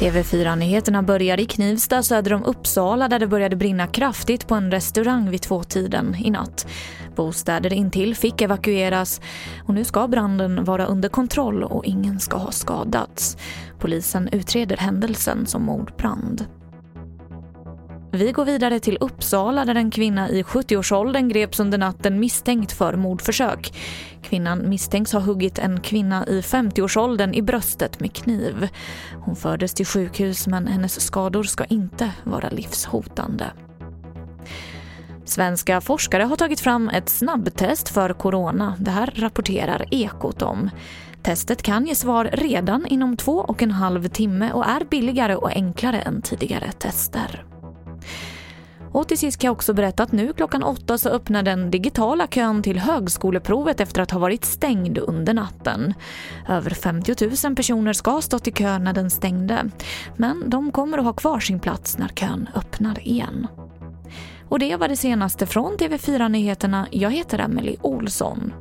TV4-nyheterna börjar i Knivsta söder om Uppsala där det började brinna kraftigt på en restaurang vid tvåtiden i natt. Bostäder intill fick evakueras och nu ska branden vara under kontroll och ingen ska ha skadats. Polisen utreder händelsen som mordbrand. Vi går vidare till Uppsala där en kvinna i 70-årsåldern greps under natten misstänkt för mordförsök. Kvinnan misstänks ha huggit en kvinna i 50-årsåldern i bröstet med kniv. Hon fördes till sjukhus men hennes skador ska inte vara livshotande. Svenska forskare har tagit fram ett snabbtest för corona. Det här rapporterar Ekot om. Testet kan ge svar redan inom två och en halv timme och är billigare och enklare än tidigare tester. Och till sist kan jag också berätta att nu klockan åtta så öppnar den digitala kön till högskoleprovet efter att ha varit stängd under natten. Över 50 000 personer ska ha stått i kö när den stängde. Men de kommer att ha kvar sin plats när kön öppnar igen. Och det var det senaste från TV4 Nyheterna. Jag heter Emily Olsson.